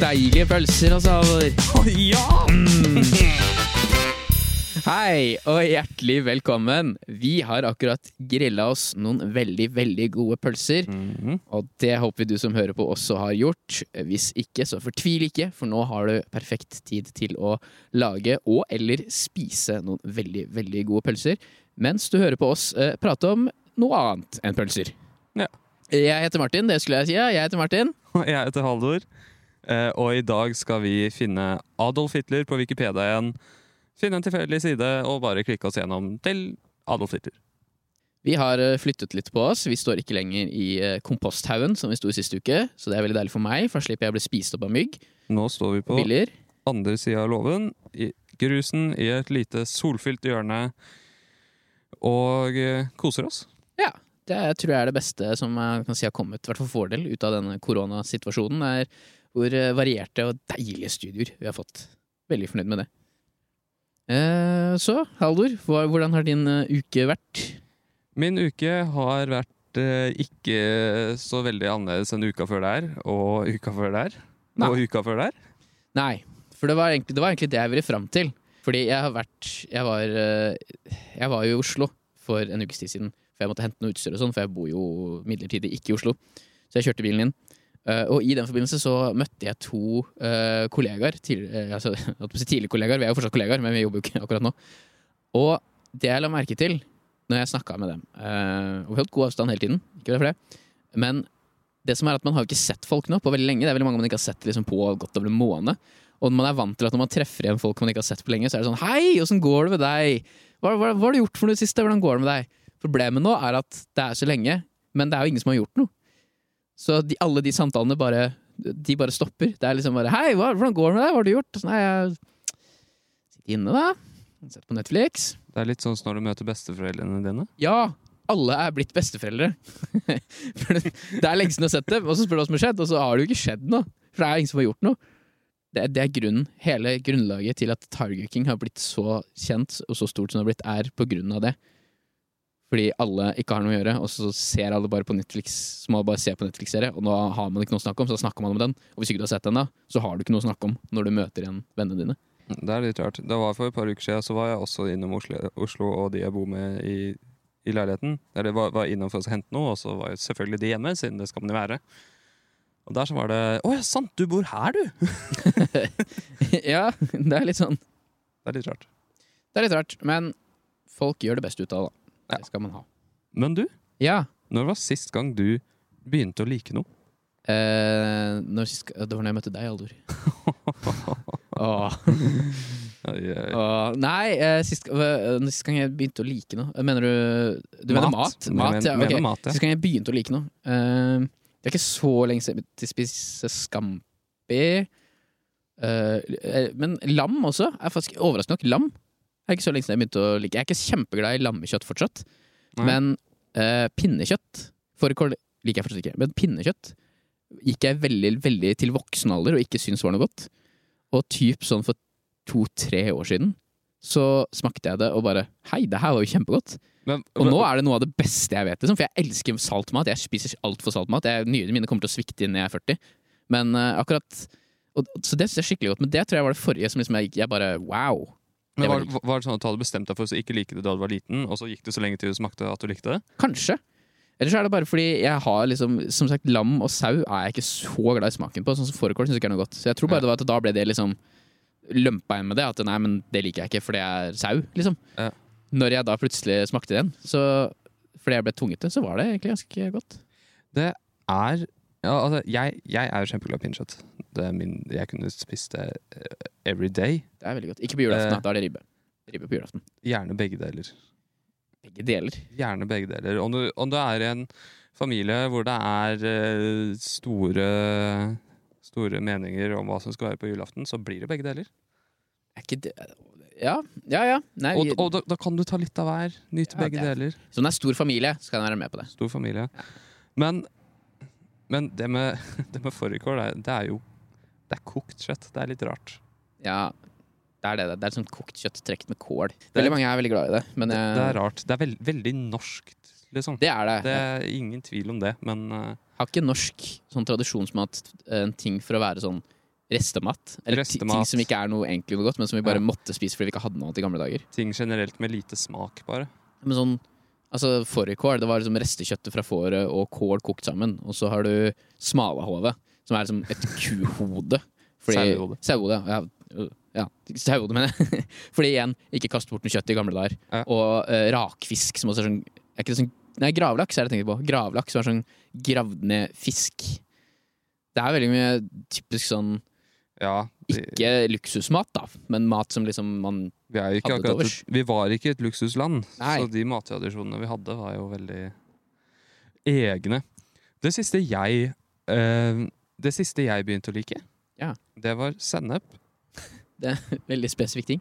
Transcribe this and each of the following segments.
deilige pølser, og altså. Oh, ja! Hei, og hjertelig velkommen. Vi har akkurat grilla oss noen veldig, veldig gode pølser. Mhm. Og det håper vi du som hører på også har gjort. Hvis ikke, så fortvil ikke, for nå har du perfekt tid til å lage og eller spise noen veldig, veldig gode pølser. Mens du hører på oss eh, prate om noe annet enn pølser. Ja. Jeg heter Martin, det skulle jeg si. Ja. Jeg heter Martin. Og Jeg heter Haldor, og i dag skal vi finne Adolf Hitler på Wikipedia igjen. Finne en tilfeldig side og bare klikke oss gjennom til Adolf Hitler. Vi har eh, flyttet litt på oss. Vi står ikke lenger i eh, komposthaugen som vi sto i siste uke, så det er veldig deilig for meg, for da slipper jeg å bli spist opp av mygg. Nå står vi på Biller. andre sida av låven, i grusen, i et lite solfylt hjørne, og eh, koser oss. Ja, det tror jeg er det beste som jeg kan si har kommet, i hvert fall for vår ut av denne koronasituasjonen. er hvor eh, varierte og deilige studioer vi har fått. Veldig fornøyd med det. Eh, så, Haldor, hvordan har din eh, uke vært? Min uke har vært ikke så veldig annerledes enn uka før der, og uka før der, Nei. og uka før der. Nei, for det var egentlig det, var egentlig det jeg ville fram til. Fordi jeg har vært Jeg var, jeg var jo i Oslo for en ukes tid siden. For jeg måtte hente noe utstyr og sånn, for jeg bor jo midlertidig ikke i Oslo. Så jeg kjørte bilen inn. Eh, og i den forbindelse så møtte jeg to eh, kollegaer. Tidligere, altså, jeg holdt på å si tidligere kollegaer, vi er jo fortsatt kollegaer, men vi jobber jo ikke akkurat nå. Og det jeg la merke til når jeg snakka med dem eh, Og vi holdt god avstand hele tiden, ikke det for det. Men det som er at man har ikke sett folk nå på veldig lenge. Det er veldig mange man ikke har sett liksom, på godt over en måned. Og man er vant til at når man treffer igjen folk man ikke har sett på lenge, så er det sånn Hei, åssen går det med deg? Hva, hva, hva har du gjort for noe siste? Hvordan går det med deg? Problemet nå er at det er så lenge, men det er jo ingen som har gjort noe. Så de, alle de samtalene bare De bare stopper. Det er liksom bare Hei, hva, hvordan går det med deg? Hva har du gjort? Sånn, Nei, jeg sitter inne, da. Sett på Netflix. Det er litt sånn når du møter besteforeldrene dine. Ja, alle er blitt besteforeldre. For det, det er lenge siden du har sett dem, og så spør du hva som har skjedd, og så har det jo ikke skjedd noe. For det er ingen som har gjort noe. Det, det er grunnen, hele grunnlaget til at Tiger King har blitt så kjent og så stort som det har blitt, er på grunn av det. Fordi alle ikke har noe å gjøre, og så ser alle bare på Netflix. Så må bare se på Netflix-serie, og nå har man ikke noe å snakke om, så da snakker man om den. Og hvis ikke du har sett den, da, så har du ikke noe å snakke om når du møter igjen vennene dine. Det er litt rart. Det var For et par uker siden så var jeg også innom Oslo, Oslo og de jeg bor med i, i leiligheten. Eller var, var innom for å hente noe, og så var jo selvfølgelig de hjemme, siden det skal man jo være. Og der så var det Å ja, sant, du bor her, du! ja, det er litt sånn. Det er litt rart. Det er litt rart, men folk gjør det beste ut av det. Det skal man ha. Men du, Ja. når var sist gang du begynte å like noe? Eh, når sist, det var når jeg møtte deg, Aldor. Åh. Oi, oi. Åh. Nei, eh, sist, øh, sist gang jeg begynte å like noe Mener du Du mener mat? Jeg mat mener- ja, mener mat, ja. Sist gang jeg begynte å like noe eh, Det er ikke så lenge siden jeg spiste scampi. Eh, eh, men lam også. Er faktisk Overraskende nok, lam er ikke så lenge siden jeg begynte å like. Jeg er ikke kjempeglad i lammekjøtt fortsatt. Nei. Men uh, pinnekjøtt Fårikål liker jeg fortsatt ikke. Men pinnekjøtt gikk jeg veldig, veldig til voksen alder og ikke syntes var noe godt. Og typ sånn for to-tre år siden så smakte jeg det og bare Hei, det her var jo kjempegodt. Men, Og nå er det noe av det beste jeg vet, liksom, for jeg elsker salt mat. Jeg spiser altfor salt mat. Nyrene mine kommer til å svikte innen jeg er 40. Men uh, akkurat og, Så det synes jeg skikkelig godt. Men det tror jeg var det forrige som liksom jeg, jeg bare Wow. Men var var, det sånn at du hadde bestemt deg for å ikke like det da du var liten, og så gikk det så lenge til du smakte at du likte det? Kanskje. Eller så er det bare fordi jeg har liksom Som sagt, lam og sau er jeg ikke så glad i smaken på. Sånn som fårikål syns jeg ikke er noe godt. Så jeg tror bare Ja. det var at da ble det liksom lømpa inn med det. At nei, men det liker jeg ikke, for det er sau, liksom. Ja. Når jeg da plutselig smakte den, så fordi jeg ble tvunget til, så var det egentlig ganske godt. Det er ja, altså, jeg, jeg er jo kjempeglad i pinnekjøtt. Det er min, jeg kunne spist det eh, every day. Det er veldig godt. Ikke på julaften, Eh. da. Da er det ribbe. Ribbe på julaften. Gjerne begge deler. Begge deler. Gjerne begge deler. Om du, om du er i en familie hvor det er eh, store, store meninger om hva som skal være på julaften, så blir det begge deler. Er ikke det Ja, ja. ja. Nei, Og, og da, da kan du ta litt av hver. Nyte Ja, begge er- deler. Som det er stor familie, så kan jeg være med på det. Stor familie. Men, men det med, det med fårikål, det, det er jo Det er kokt kjøtt. Det er litt rart. Ja, det er det. Det er sånn kokt kjøtt trukket med kål. Veldig mange er veldig glad i det, men Det, det er rart. Det er veld, veldig norskt, liksom. det er det. Det er ingen tvil om det, men uh, Har ikke norsk sånn tradisjonsmat en ting for å være sånn restemat. Eller restemat. ting som ikke er noe egentlig noe godt, men som vi bare Ja. måtte spise fordi vi ikke hadde noe annet i gamle dager. Ting generelt med lite smak, bare. Men sånn, altså Fårikål, det var liksom restekjøttet fra fåret og kål kokt sammen. Og så har du smalahove, som er liksom et kuhode. Sauehode. Sauehode, ja. Ja, sauehode, mener jeg. Fordi igjen, ikke kast bort noe kjøtt i gamle dager. Ja. Og uh, rakfisk, som også er sånn, er ikke det sånn Nei, gravlaks er det jeg tenker på. Gravlaks som er sånn gravd ned fisk. Det er veldig mye typisk sånn Ja, de, Ikke luksusmat, da, men mat som liksom man vi, hadde til overs. vi var ikke et luksusland, Nei. så de mattradisjonene vi hadde, var jo veldig egne. Det siste jeg eh, Det siste jeg begynte å like, Ja. det var sennep. Det er Veldig spesifikk ting.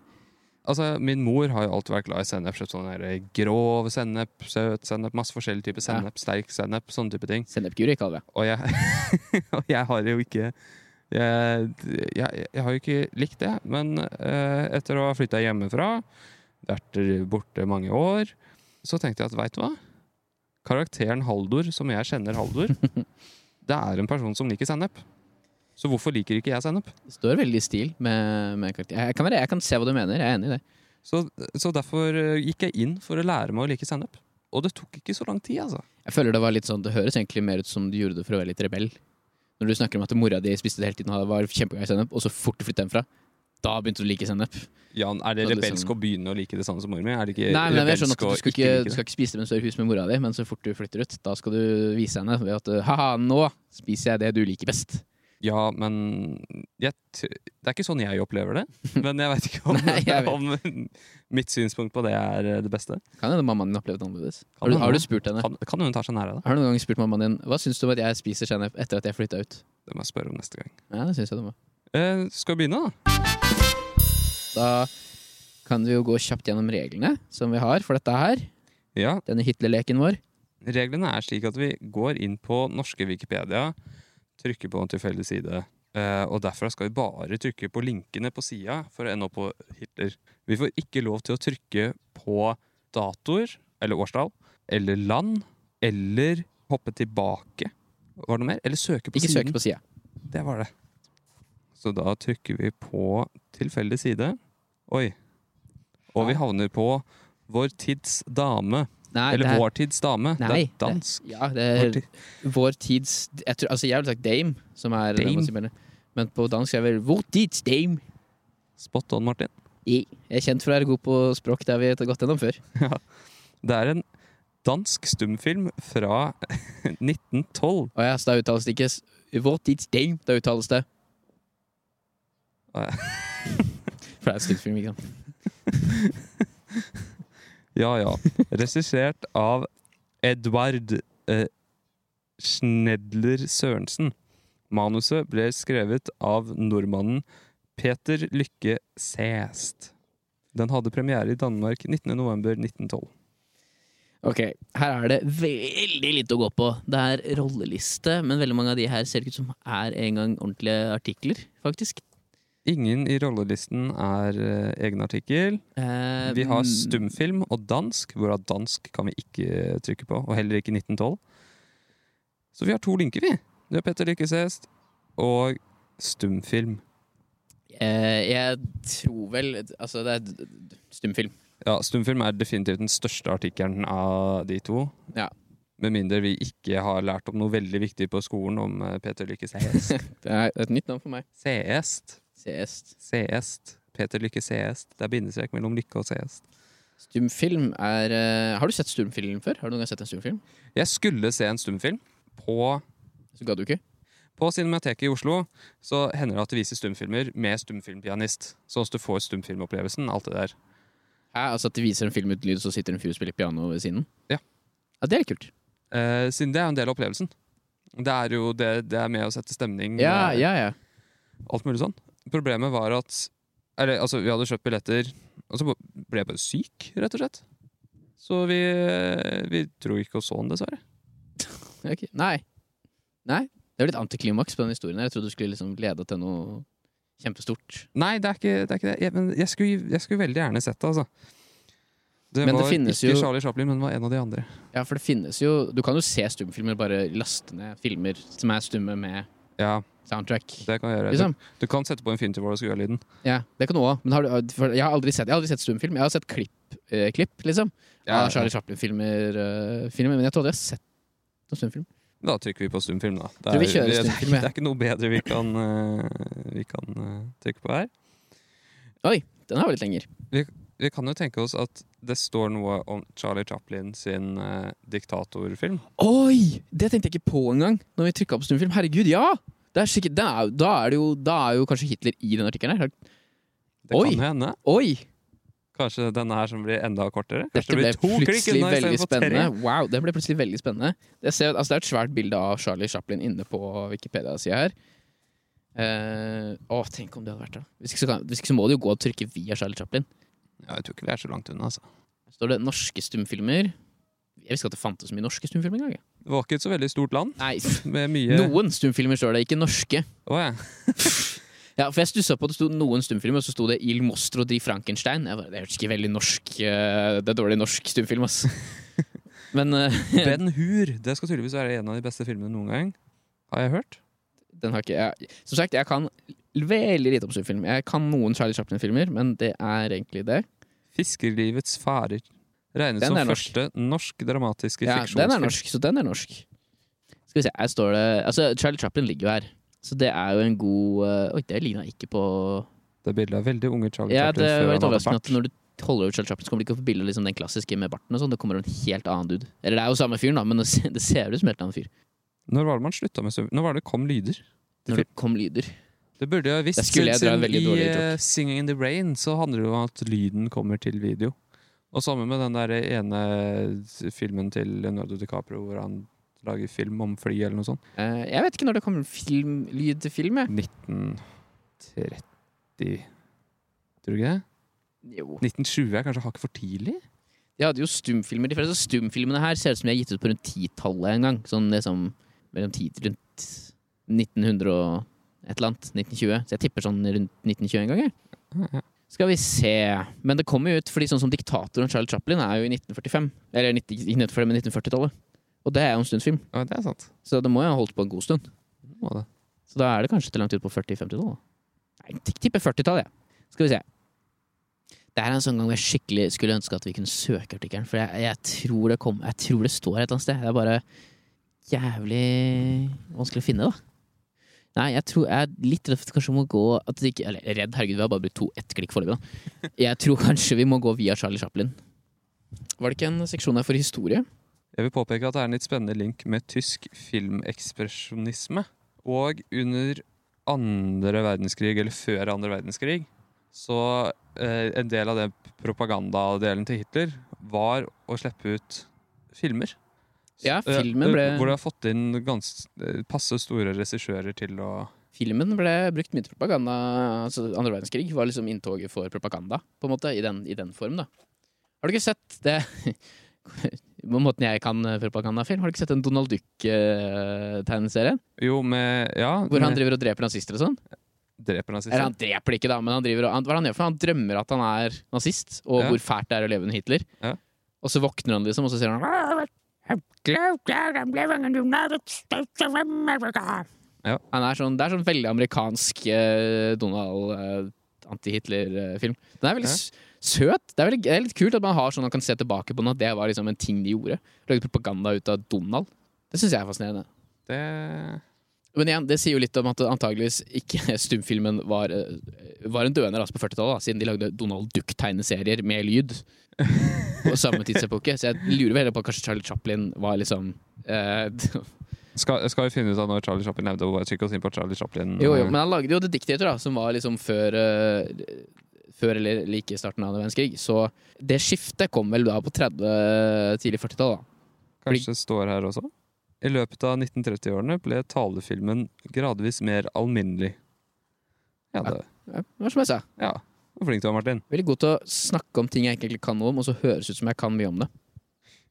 Altså, Min mor har jo alltid vært glad i sennep. kjøpt Sånn der grov sennep, søt sennep, masse forskjellige typer sennep, sterk sennep, sånne type ting. Sennepguri kaller vi det. Og jeg, og jeg har jo ikke jeg, jeg, jeg har jo ikke likt det, men eh, etter å ha flytta hjemmefra, vært borte mange år, så tenkte jeg at veit du hva? Karakteren Haldor, som jeg kjenner Haldor, det er en person som liker sennep. Så hvorfor liker ikke jeg sennep? Det står veldig i stil med, med karakter. Jeg kan, jeg kan se hva du mener, jeg er enig i det. Så, så derfor eh, gikk jeg inn for å lære meg å like sennep. Og det tok ikke så lang tid, altså. Jeg føler Det var litt sånn, det høres egentlig mer ut som du gjorde det for å være litt rebell. Når du snakker om at mora di spiste det hele tiden og var kjempeglad i sennep, og så fort du flyttet hjemmefra, da begynte du å like sennep. Jan, er det Så rebelsk liksom- å begynne å like det samme som mor mi? Nei, men jeg er sånn at Du skal ikke du skal ikke spise det mens du er i hus med mora di, men så fort du flytter ut, da skal du vise henne ved at ha-ha, nå spiser jeg det du liker best. Ja, men jeg, Det er ikke sånn jeg opplever det. Men jeg veit ikke om, Nei, vet. om mitt synspunkt på det er det beste. Kan hende mammaen din opplevde det annerledes. Har du, har du spurt henne? Kan, kan hun ta seg nær av det? Har du noen gang spurt mammaen din hva syns du om at jeg spiser sennep etter at jeg flytta ut? Det må jeg spørre om neste gang. Ja, det synes jeg du må. Eh, skal vi begynne, da? Da kan vi jo gå kjapt gjennom reglene som vi har for dette her. Ja. Denne Hitler-leken vår. Reglene er slik at vi går inn på norske Wikipedia, trykker på en tilfeldig side, eh, og derfra skal vi bare trykke på linkene på sida for å ende opp på Hitler. Vi får ikke lov til å trykke på datoer, eller årstall, eller land, eller hoppe tilbake. Var det noe mer? Eller søke på Ikke siden. søke på sida. Det var det. Så da trykker vi på tilfeldig side. Oi. Og vi havner på Vår tids dame. Nei, Eller det er- Vår tids dame. Nei, det er dansk. Ja, det er vår tids jeg, tror, altså, jeg ville sagt dame, som er Dame? Men på dansk er det vel vår tids dame. Spot on, Martin. Jeg er kjent for å være god på språk, det har vi gått gjennom før. Det er en dansk stumfilm fra 1912. Å ja, så da uttales det ikke vår tids dame, da uttales det Ja. For det er et stillfilm, ikke sant? Ja, ja. Regissert av Edvard eh, Schnedler Sørensen. Manuset ble skrevet av nordmannen Peter Lykke Sæst. Den hadde premiere i Danmark 19.11.1912. Ok, her er det veldig lite å gå på. Det er rolleliste, men veldig mange av de her ser ikke ut som er en gang ordentlige artikler, faktisk. Ingen i rollelisten er uh, egen artikkel. Uh, Vi har mm, stumfilm og dansk, hvorav dansk kan vi ikke trykke på, og heller ikke 1912. Så vi har to linker, vi. Det er Petter Lykke Sæst og stumfilm. Uh, Jeg tror vel Altså, det er stumfilm. Ja, stumfilm er definitivt den største artikkelen av de to. Ja. Med mindre vi ikke har lært om noe veldig viktig på skolen om Peter Lykke Seest. Det er et nytt navn for meg. Seest. CS. Seest. Peter Lykke Seest. Det er bindestrek mellom lykke og seest. Stumfilm er uh, Har du sett stumfilm før? Har du noen gang sett en stumfilm? Jeg skulle se en stumfilm. På, Så ga du ikke? på Cinemateket i Oslo så hender det at det viser stumfilmer med stumfilmpianist. Sånn at du får stumfilmopplevelsen. Alt det der. Hæ, altså at de viser en film uten lyd, så sitter en fyr og spiller piano ved siden? Ja. Ja, Det er kult. Eh, siden det er en del av opplevelsen. Det er jo det, det er med å sette stemning. Ja, ja, ja. Alt mulig sånn. Problemet var at Eller altså, vi hadde kjøpt billetter, og så ble jeg bare syk, rett og slett. Så vi, vi dro ikke og så den, dessverre. okay. Nei. Nei. Det er litt antiklimaks på den historien. her. Jeg trodde du skulle liksom lede til noe kjempestort. Nei, det er ikke det. Er ikke det. Jeg, men jeg skulle, jeg skulle veldig gjerne sett det, altså. Det Men var det ikke jo- Charlie Chaplin, men var en av de andre. Ja, for det finnes jo Du kan jo se stumfilmer, bare laste ned filmer som er stumme med Ja, soundtrack. Det kan jeg gjøre. Liksom. Du, du kan sette på en fintur hvor du skal gjøre lyden. Ja, det kan du òg. Men har du, for jeg har aldri sett, jeg har aldri sett stumfilm. Jeg har sett klipp, eh, klipp liksom. Av Charlie Chaplin-filmer, Uh, men jeg trodde jeg har sett noen stumfilm. Da trykker vi på stumfilm, da. Det er, vi det, stumfilm, ja. det er ikke noe bedre vi kan, uh, vi kan uh, trykke på her. Oi, den har vært litt lenger. Vi kan jo tenke oss at det står noe om Charlie Chaplin sin eh, diktatorfilm. Oi! Det tenkte jeg ikke på engang når vi trykka på stumfilm. Herregud, ja! Det er sikkert, det er, da, er det jo, da er jo kanskje Hitler i den artikkelen her. Det Oi. kan hende. Oi! Kanskje denne her som blir enda kortere? Dette det ble blir to klikk plutselig unna veldig spennende. Wow, det ble plutselig veldig spennende. Jeg ser, altså, det er et svært bilde av Charlie Chaplin inne på Wikipedia-sida her. Eh, å, tenk om det hadde vært det. Hvis ikke, så kan, hvis ikke så må det jo gå og trykke via Charlie Chaplin. Ja, jeg tror ikke vi er så langt unna, altså. Her står det norske stumfilmer. Jeg visste ikke at det fantes så mye norske stumfilmer engang. Det var ikke et så veldig stort land Nei, med mye noen stumfilmer står det, ikke norske. Oh, ja. Ja, for jeg stussa på at det sto noen stumfilmer, og så sto det Il Mostro di Frankenstein. Jeg bare, det hørtes ikke veldig norsk eh, Det er dårlig norsk stumfilm, ass. Men eh, Ben Hur. Det skal tydeligvis være en av de beste filmene noen gang. Har jeg hørt? den har ikke jeg Som sagt, jeg kan veldig lite om stumfilm. Jeg kan noen Charlie Chaplin-filmer, men det er egentlig det. Fiskerlivets farer. Regnes Den som norsk. første norsk dramatiske Ja, den er norsk, så den er norsk. Skal vi se, her står det Altså, Charlie Chaplin ligger jo her. Så det er jo en god uh, Oi, det ligna ikke på Det er bilde av veldig unge Charlie Ja, Chaplin det før var litt overraskende at når du holder over Charlie Chaplin, så kommer det ikke opp bilde liksom den klassiske med barten og sånn. Det kommer en helt annen dude. Eller det er jo samme fyren, da, men det ser, det ut som en helt annen fyr. Når var det man slutta med. Når var det kom lyder? Når det kom lyder. Det burde jeg visst. Jeg I eh, 'Singing in the Rain' så handler det jo om at lyden kommer til video. Og sammen med den der ene filmen til Leonardo DiCaprio hvor han lager film om fly eller noe sånt. Uh, jeg vet ikke når det kommer film, lyd til film, jeg. 1930 Tror du ikke det? Jo. 1920 er kanskje hakket for tidlig? De hadde jo stumfilmer. De fleste stumfilmene her ser ut som de er gitt ut på rundt titallet en gang. Sånn liksom mellom ti til rundt 1900 og et eller annet. 1920. Så jeg tipper sånn rundt 1920 en gang, jeg. Ja, ja. Skal vi se. Men det kommer jo ut fordi sånn som diktatoren Charles Chaplin er jo i 1945. Eller 90, ikke 1945, men 1940-tallet. Og det er jo en stumfilm. Ja, det er sant. Så det må jo ha holdt på en god stund. Ja. Så da er det kanskje til langt ut på 40-50-tallet. Nei, tipper 40-tallet, jeg. Skal vi se. Det er en sånn gang jeg skikkelig skulle ønske at vi kunne søke artikkelen. For jeg, jeg, tror det kom, jeg tror det står et eller annet sted. Det er bare jævlig vanskelig å finne, da. Nei, jeg tror jeg er litt redd for at kanskje må gå at det ikke, Eller redd, herregud, vi har bare brukt to ett klikk foreløpig, da. Jeg tror kanskje vi må gå via Charlie Chaplin. Var det ikke en seksjon her for historie? Jeg vil påpeke at det er en litt spennende link med tysk filmekspresjonisme. Og under andre verdenskrig, eller før andre verdenskrig, så eh, en del av den propagandadelen til Hitler var å slippe ut filmer. Ja, Eh, filmen eh, ble Hvor de har fått inn gans, eh, passe store regissører til å Filmen ble brukt mye til propaganda. Altså, andre verdenskrig var liksom inntoget for propaganda, på en måte, i den, i den form. da. Har du ikke sett det På måten jeg kan propagandafilm? Har du ikke sett den Donald Duck-tegneserien? Jo, med Ja, Hvor han driver og dreper nazister og sånn? dreper nazister. Eller han dreper det ikke, da, men han driver og, han, han gjør for? Han drømmer at han er nazist, og Ja. hvor fælt det er å leve under Hitler. Ja. Og så våkner han, liksom, og så sier han Ja. Er sånn, det er sånn veldig amerikansk eh, Donald eh, anti-Hitler-film. Den er veldig Ja. søt. Det er, veldig, det er litt kult at man har sånn man kan se tilbake på at det var liksom en ting de gjorde. Lagde propaganda ut av Donald. Det syns jeg er fascinerende. Det Men igjen, det sier jo litt om at antageligvis ikke stumfilmen var, eh, var en døende rase på 40-tallet, siden de lagde Donald Duck-tegneserier med lyd på samme tidsepoke. Så jeg lurer veldig på at kanskje Charlie Chaplin var liksom eh, skal, skal vi finne ut av når Charlie Chaplin levde, og bare oss inn på Charlie Chaplin? Jo, jo, eh, men han lagde jo The Dictator, da, som var liksom før uh, Før eller like i starten av andre verdenskrig. Så det skiftet kom vel da på 30, tidlig 40-tall. Kanskje det står her også? I løpet av 1930-årene ble talefilmen gradvis mer alminnelig. Ja, det, Ja, var som jeg sa. ja. Hvor Flink du er, Martin. Veldig god til å snakke om ting jeg ikke kan noe om, og så høres ut som jeg kan mye om det.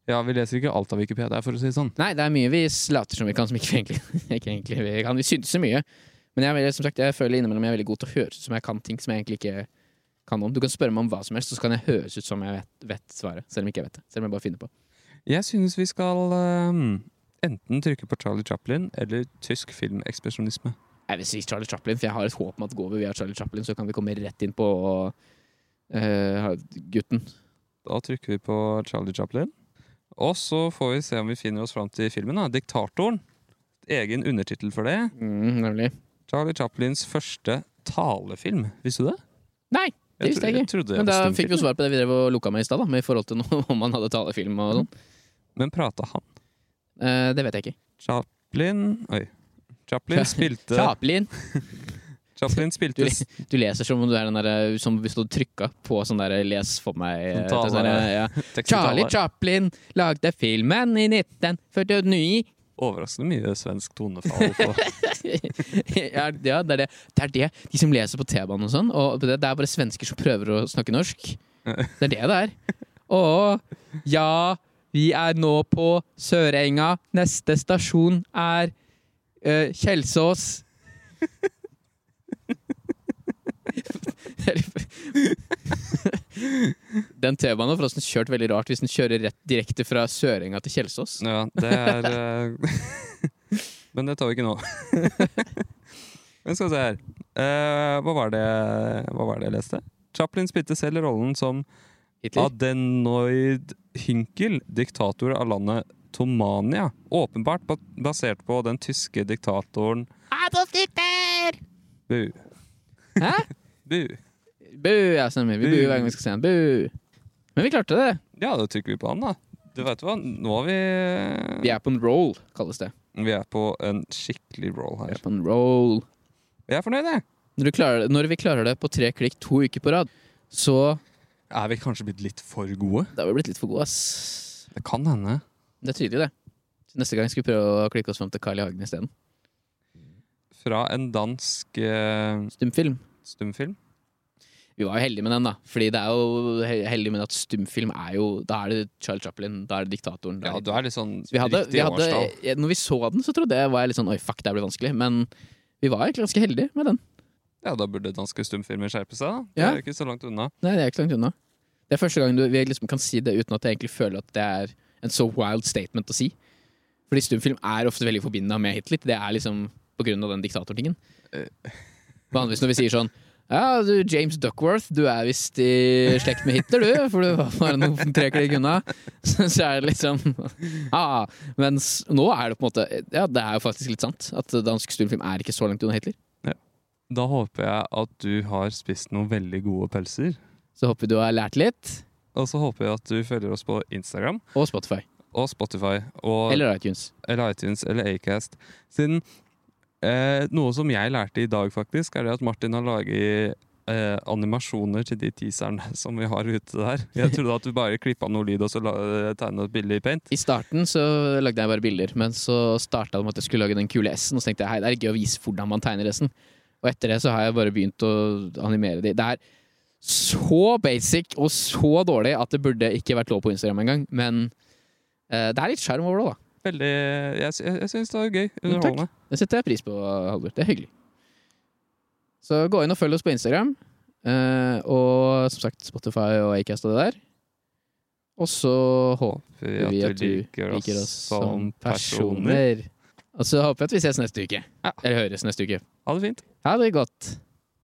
Ja, Vi leser ikke alt av Wikipedia, for å si det sånn. Nei, det er mye vi later som vi kan, som ikke vi egentlig, ikke egentlig vi kan. Vi synser mye. Men jeg, veldig- som sagt, jeg føler innimellom jeg er veldig god til å høres ut som jeg kan ting som jeg egentlig ikke kan om. Du kan spørre meg om hva som helst, så kan jeg høres ut som jeg vet, vet svaret. Selv om ikke jeg vet det. Selv om jeg bare finner på. Jeg synes vi skal ehm, enten trykke på Charlie Chaplin eller tysk filmekspresjonisme. Jeg vil si Charlie Chaplin, for jeg har et håp om at går vi via Charlie Chaplin, så kan vi komme rett inn på uh, gutten. Da trykker vi på Charlie Chaplin. Og så får vi se om vi finner oss fram til filmen. da. 'Diktatoren'. Egen undertittel for det. Mm, nemlig. Charlie Chaplins første talefilm. Visste du det? Nei, det visste jeg ikke. Men da fikk vi jo svar på det vi drev og lukka med i stad, med i forhold til noe, om han hadde talefilm og sånn. Men prata han? Eh, det vet jeg ikke. Chaplin Oi. Chaplin spilte Chaplin! Chaplin spilte du leser som om du er den derre som hvis du trykka på sånn derre 'les for meg' eh, sånn der, ja. Charlie. Chaplin lagde filmen i 1949. Overraskende mye svensk tonefall. Ja, det er det. Det er det. De som leser på T-banen og sånn. Og det, det er bare svensker som prøver å snakke norsk. Det er det det er. Å, ja, vi er nå på Sørenga. Neste stasjon er uh, Kjelsås. Den T-banen har forresten kjørt veldig rart hvis den kjører rett direkte fra Sørenga til Kjelsås. Ja, det er uh... Men det tar vi ikke nå. Men skal vi se her. uh, hva, var det, hva var det jeg leste? Chaplin spilte selv rollen som Hitler. Adenoid Hinkel, diktator av landet Tomania. Åpenbart basert på den tyske diktatoren Adolf Hitler! Bu. Hæ? Bu. Bu, ja, stemmer. Vi Bu. buer hver gang vi skal se en. Bu. Men vi klarte det. Ja, da trykker vi på han, da. Du vet hva, nå har vi Vi er på en roll, kalles det. Vi er på en skikkelig roll her. Vi er på en roll. Jeg er fornøyd, jeg. Når, klarer, når vi klarer det på tre klikk to uker på rad, så Er vi kanskje blitt litt for gode? Da har vi blitt litt for gode, ass. Det kan hende. Det er tydelig, det. Neste gang skal vi prøve å klikke oss fram til Carl I. Hagen isteden. Fra en dansk eh, Stumfilm. stumfilm. Vi var jo heldige med den, da. Fordi det er jo he- heldig med at stumfilm er jo Da er det Charles Chaplin, da er det diktatoren. da Ja, er du er litt sånn Så vi hadde, riktig vi hadde, årstall. når vi så den, så trodde jeg var jeg litt sånn Oi, fuck, det her blir vanskelig. Men vi var egentlig ganske heldige med den. Ja, da burde danske stumfilmer skjerpe seg, da. Det Ja. er ikke så langt unna. Nei, det er ikke langt unna. Det er første gang du, vi liksom kan si det uten at jeg egentlig føler at det er en så wild statement å si. Fordi stumfilm er ofte veldig forbinda med Hitler. Det er liksom på grunn av den diktatortingen. Eh. Vanligvis når vi sier sånn Ja, du James Duckworth, du er visst i slekt med Hitler, du, for du var bare noen tre klikk unna. Så er det liksom ah, Mens nå er det på en måte Ja, det er jo faktisk litt sant. At dansk stumfilm er ikke så langt unna Hitler. Da håper jeg at du har spist noen veldig gode pølser. Så håper vi du har lært litt. Og så håper jeg at du følger oss på Instagram Og Spotify. og Spotify og Eller iTunes. eller iTunes eller Acast. Siden eh, noe som jeg lærte i dag, faktisk, er det at Martin har laget eh, animasjoner til de teaserne som vi har ute der. Jeg trodde at du bare klippa noe lyd og så tegna et bilde i paint. I starten så lagde jeg bare bilder, men så starta det med at jeg skulle lage den kule S-en. Og så tenkte jeg hei, det er gøy å vise hvordan man tegner S-en. Og etter det så har jeg bare begynt å animere de. Det er så basic og så dårlig at det burde ikke vært lov på Instagram engang. Men uh, det er litt sjarm over det, da. Veldig, jeg, jeg syns det var gøy. Underholdende. Det setter jeg pris på, Halvor. Det er hyggelig. Så gå inn og følg oss på Instagram. Uh, og som sagt Spotify og Acast og det der. Og så håper vi vi vi at du liker oss som personer. personer. Og så håper jeg at vi ses neste uke. Ja. Eller høres neste uke. Ha det fint. Ha det godt.